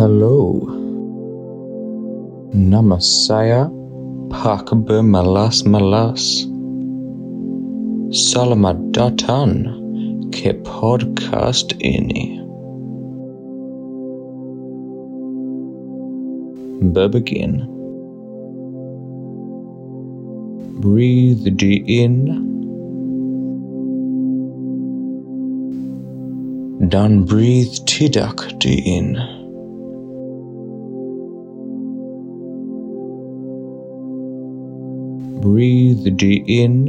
Hello. Namasaya Pakba Malas Malas. Salamadatan ke podcast ini. Begin. Breathe deep in. Dan breathe tidak di in. Breathe deep in.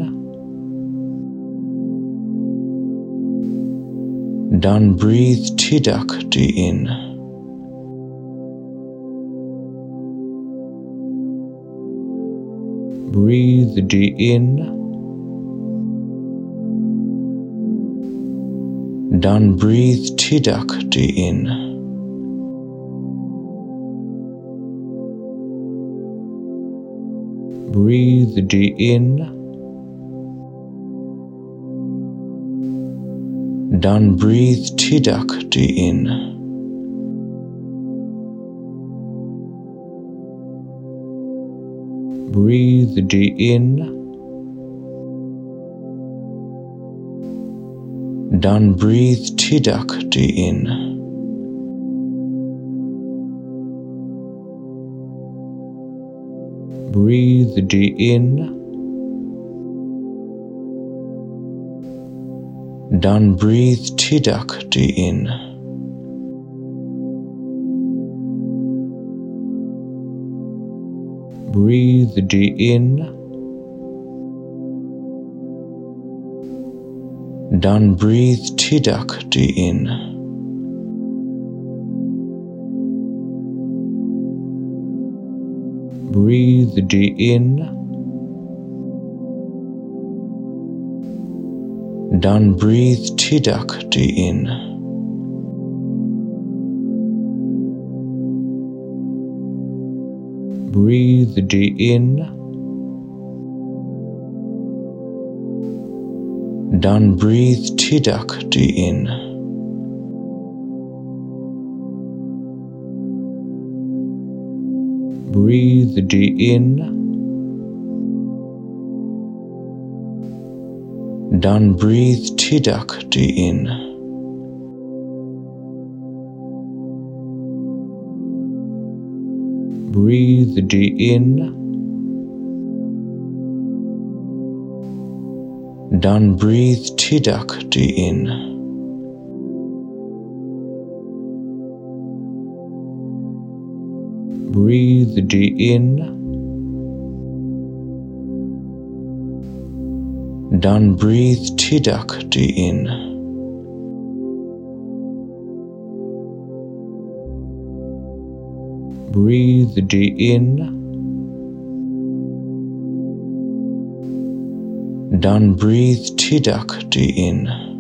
Dan breathe tidak di in. Breathe deep in. Dan breathe tidak di in. Breathe deep in. Dan breathe tidak di in. Breathe deep in. Dan breathe tidak di in. Breathe deep in. Dan breathe tidak di in. Breathe deep in. Dan breathe tidak di in. Breathe in. Dan breathe tidak in. Breathe in. Dan breathe tidak in. Breathe in. Dan breathe tidak in. Breathe in. Dan breathe tidak in. Breathe in. Dan breathe tidak in. Breathe in. Dan breathe tidak in.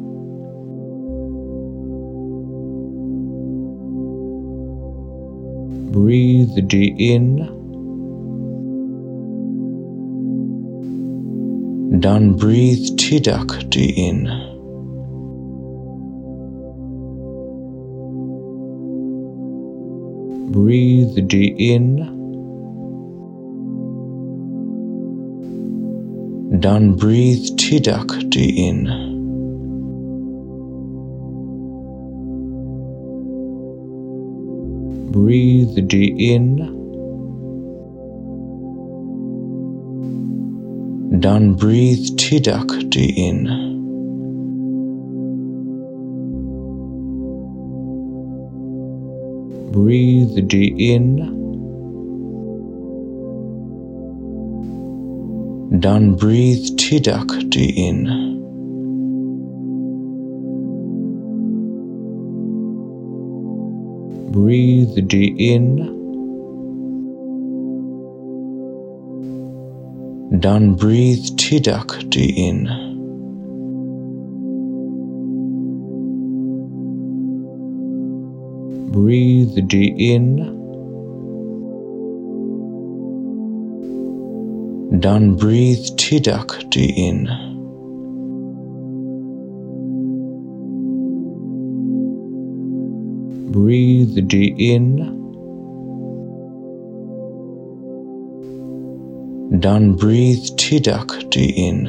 Breathe in. Dan breathe tidak in. Breathe in. Dan breathe tidak in. Breathe in. Dan breathe tidak in. Breathe in. Dan breathe tidak in. Breathe in. Dan breathe tidak in. Breathe in. Dan breathe tidak in. Breathe in. done breathe Tidak in.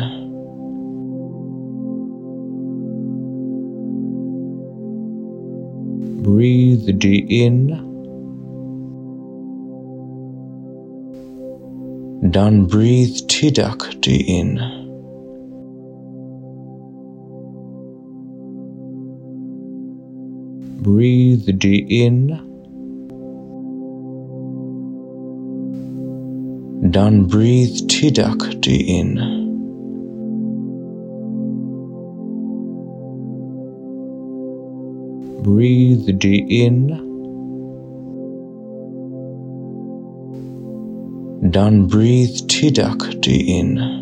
Breathe in. done breathe Tidak in. breathe in. Done breathe Tidak in. Breathe in. Done breathe Tidak in.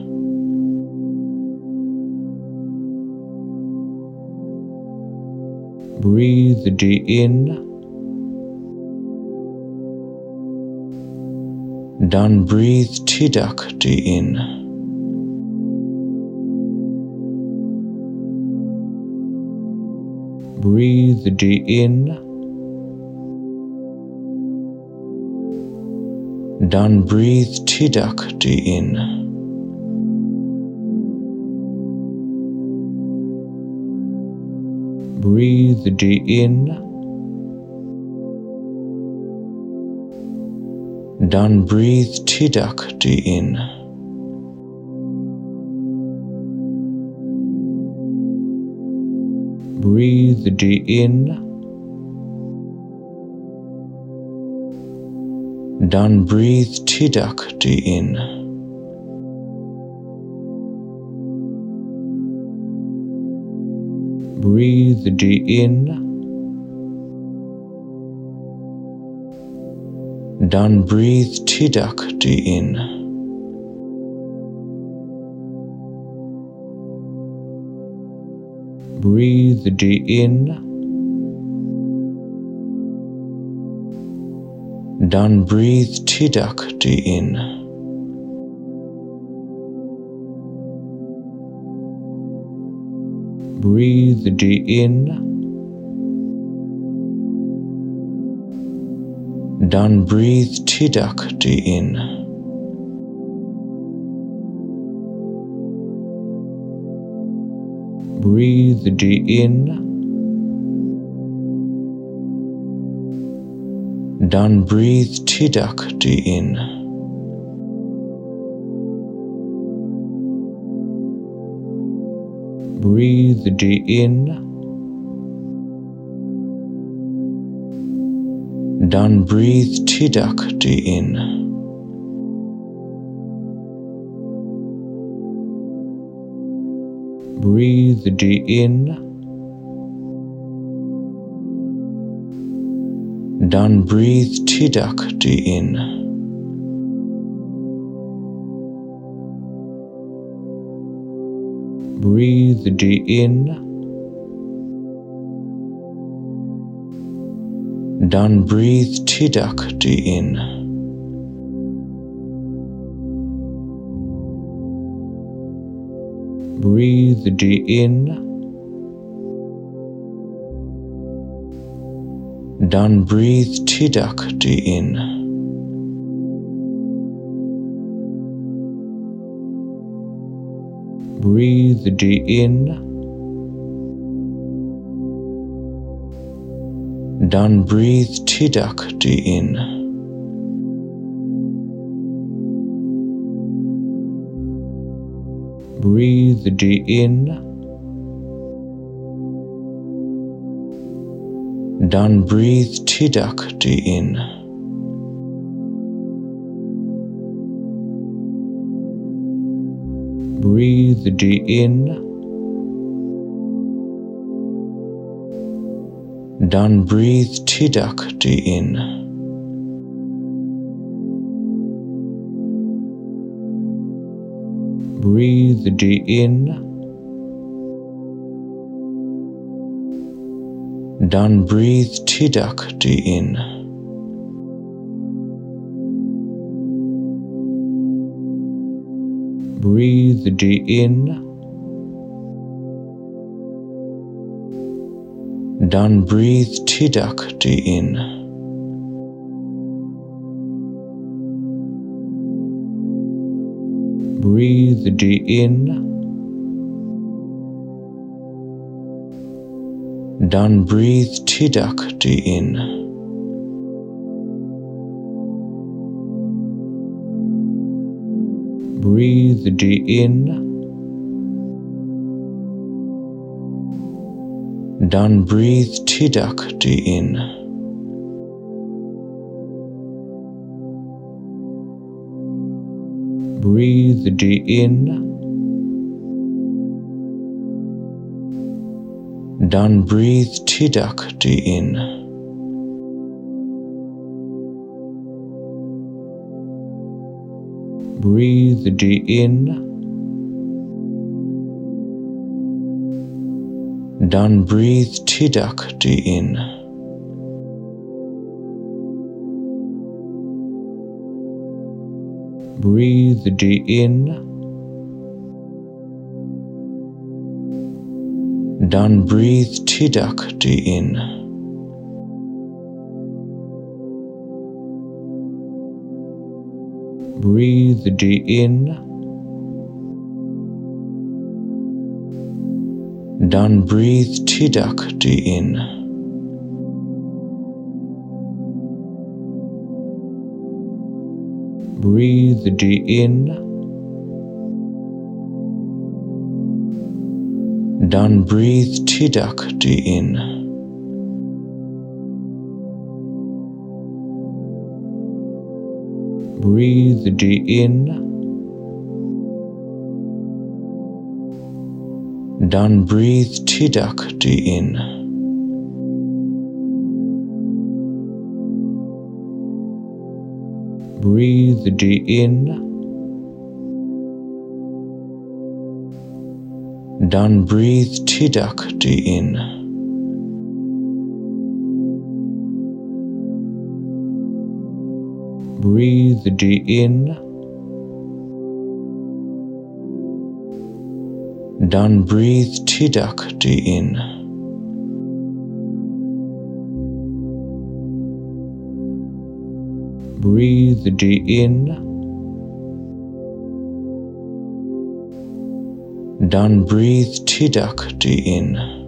Breathe in. Dann breathe Tidak in. Breathe in. Dann breathe Tidak in. Breathe in. Done breathe Tidak in. Breathe in. Done breathe Tidak in. Breathe in. done breathe Tidak in. Breathe in. done breathe Tidak in. breathed in. Dann breathe Tidak in. breathe in. Dann breathe Tidak in. breathe in. Done breathe Tidak in. Breathe in. Done breathe Tidak in. Breathe the in. Done breathe Tidak the in. breathe the in. Done breathe Tidak the in. breathe the in. done breathe Tidak the in. breathe the in. done breathe Tidak the in. Breathe in. done breathe Tidak in. Breathe in. done breathe Tidak in. Breathe the in. Dan breathe Tidakti in. Breathe in. Dan breathe tidak in. Breathe in. Dan breathe tidak in. Breathe in. Dan breathe tidak in. Breathe in. Dan breathe tidak in. Breathe in. Dan breathe tidak in. Breathe in. Dan breathe tidak in. Breathe in. Dan breathe tidak in. Breathe deep in. Dan breathe tidak di in. Breathe deep in. Dan breathe tidak di in. Breathe deep in. Dan breathe tidak di in. Breathe deep in. Dan breathe tidak di in.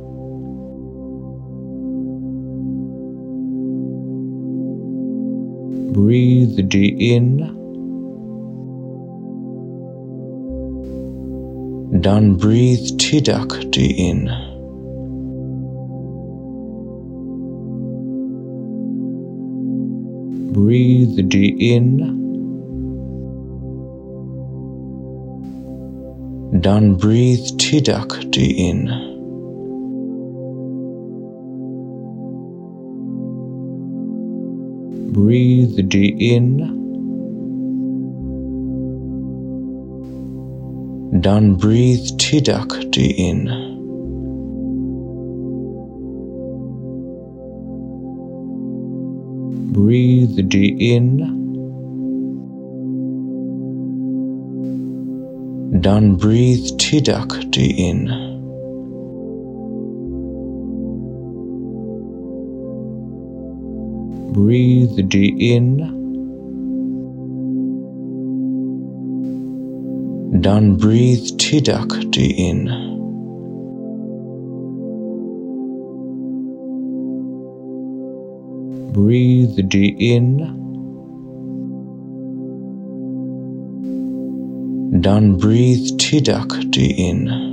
Breathe in. Dan breathe tidak in. Breathe in. Dan breathe tidak in. Breathe in. Dan breathe tidak in. Breathe in. Dan breathe tidak in. Breathe in. Dan breathe tidak in. Breathe in. Dan breathe tidak in.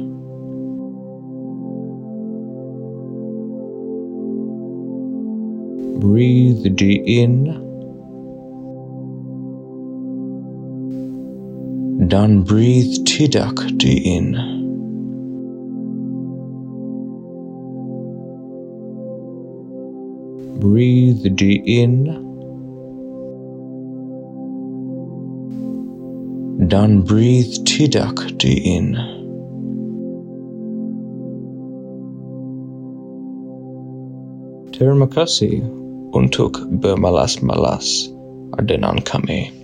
Breathe in. Dan breathe tidak in. Breathe in. Dan breathe tidak in. Terima kasih untuk bermalas-malas dengan kami.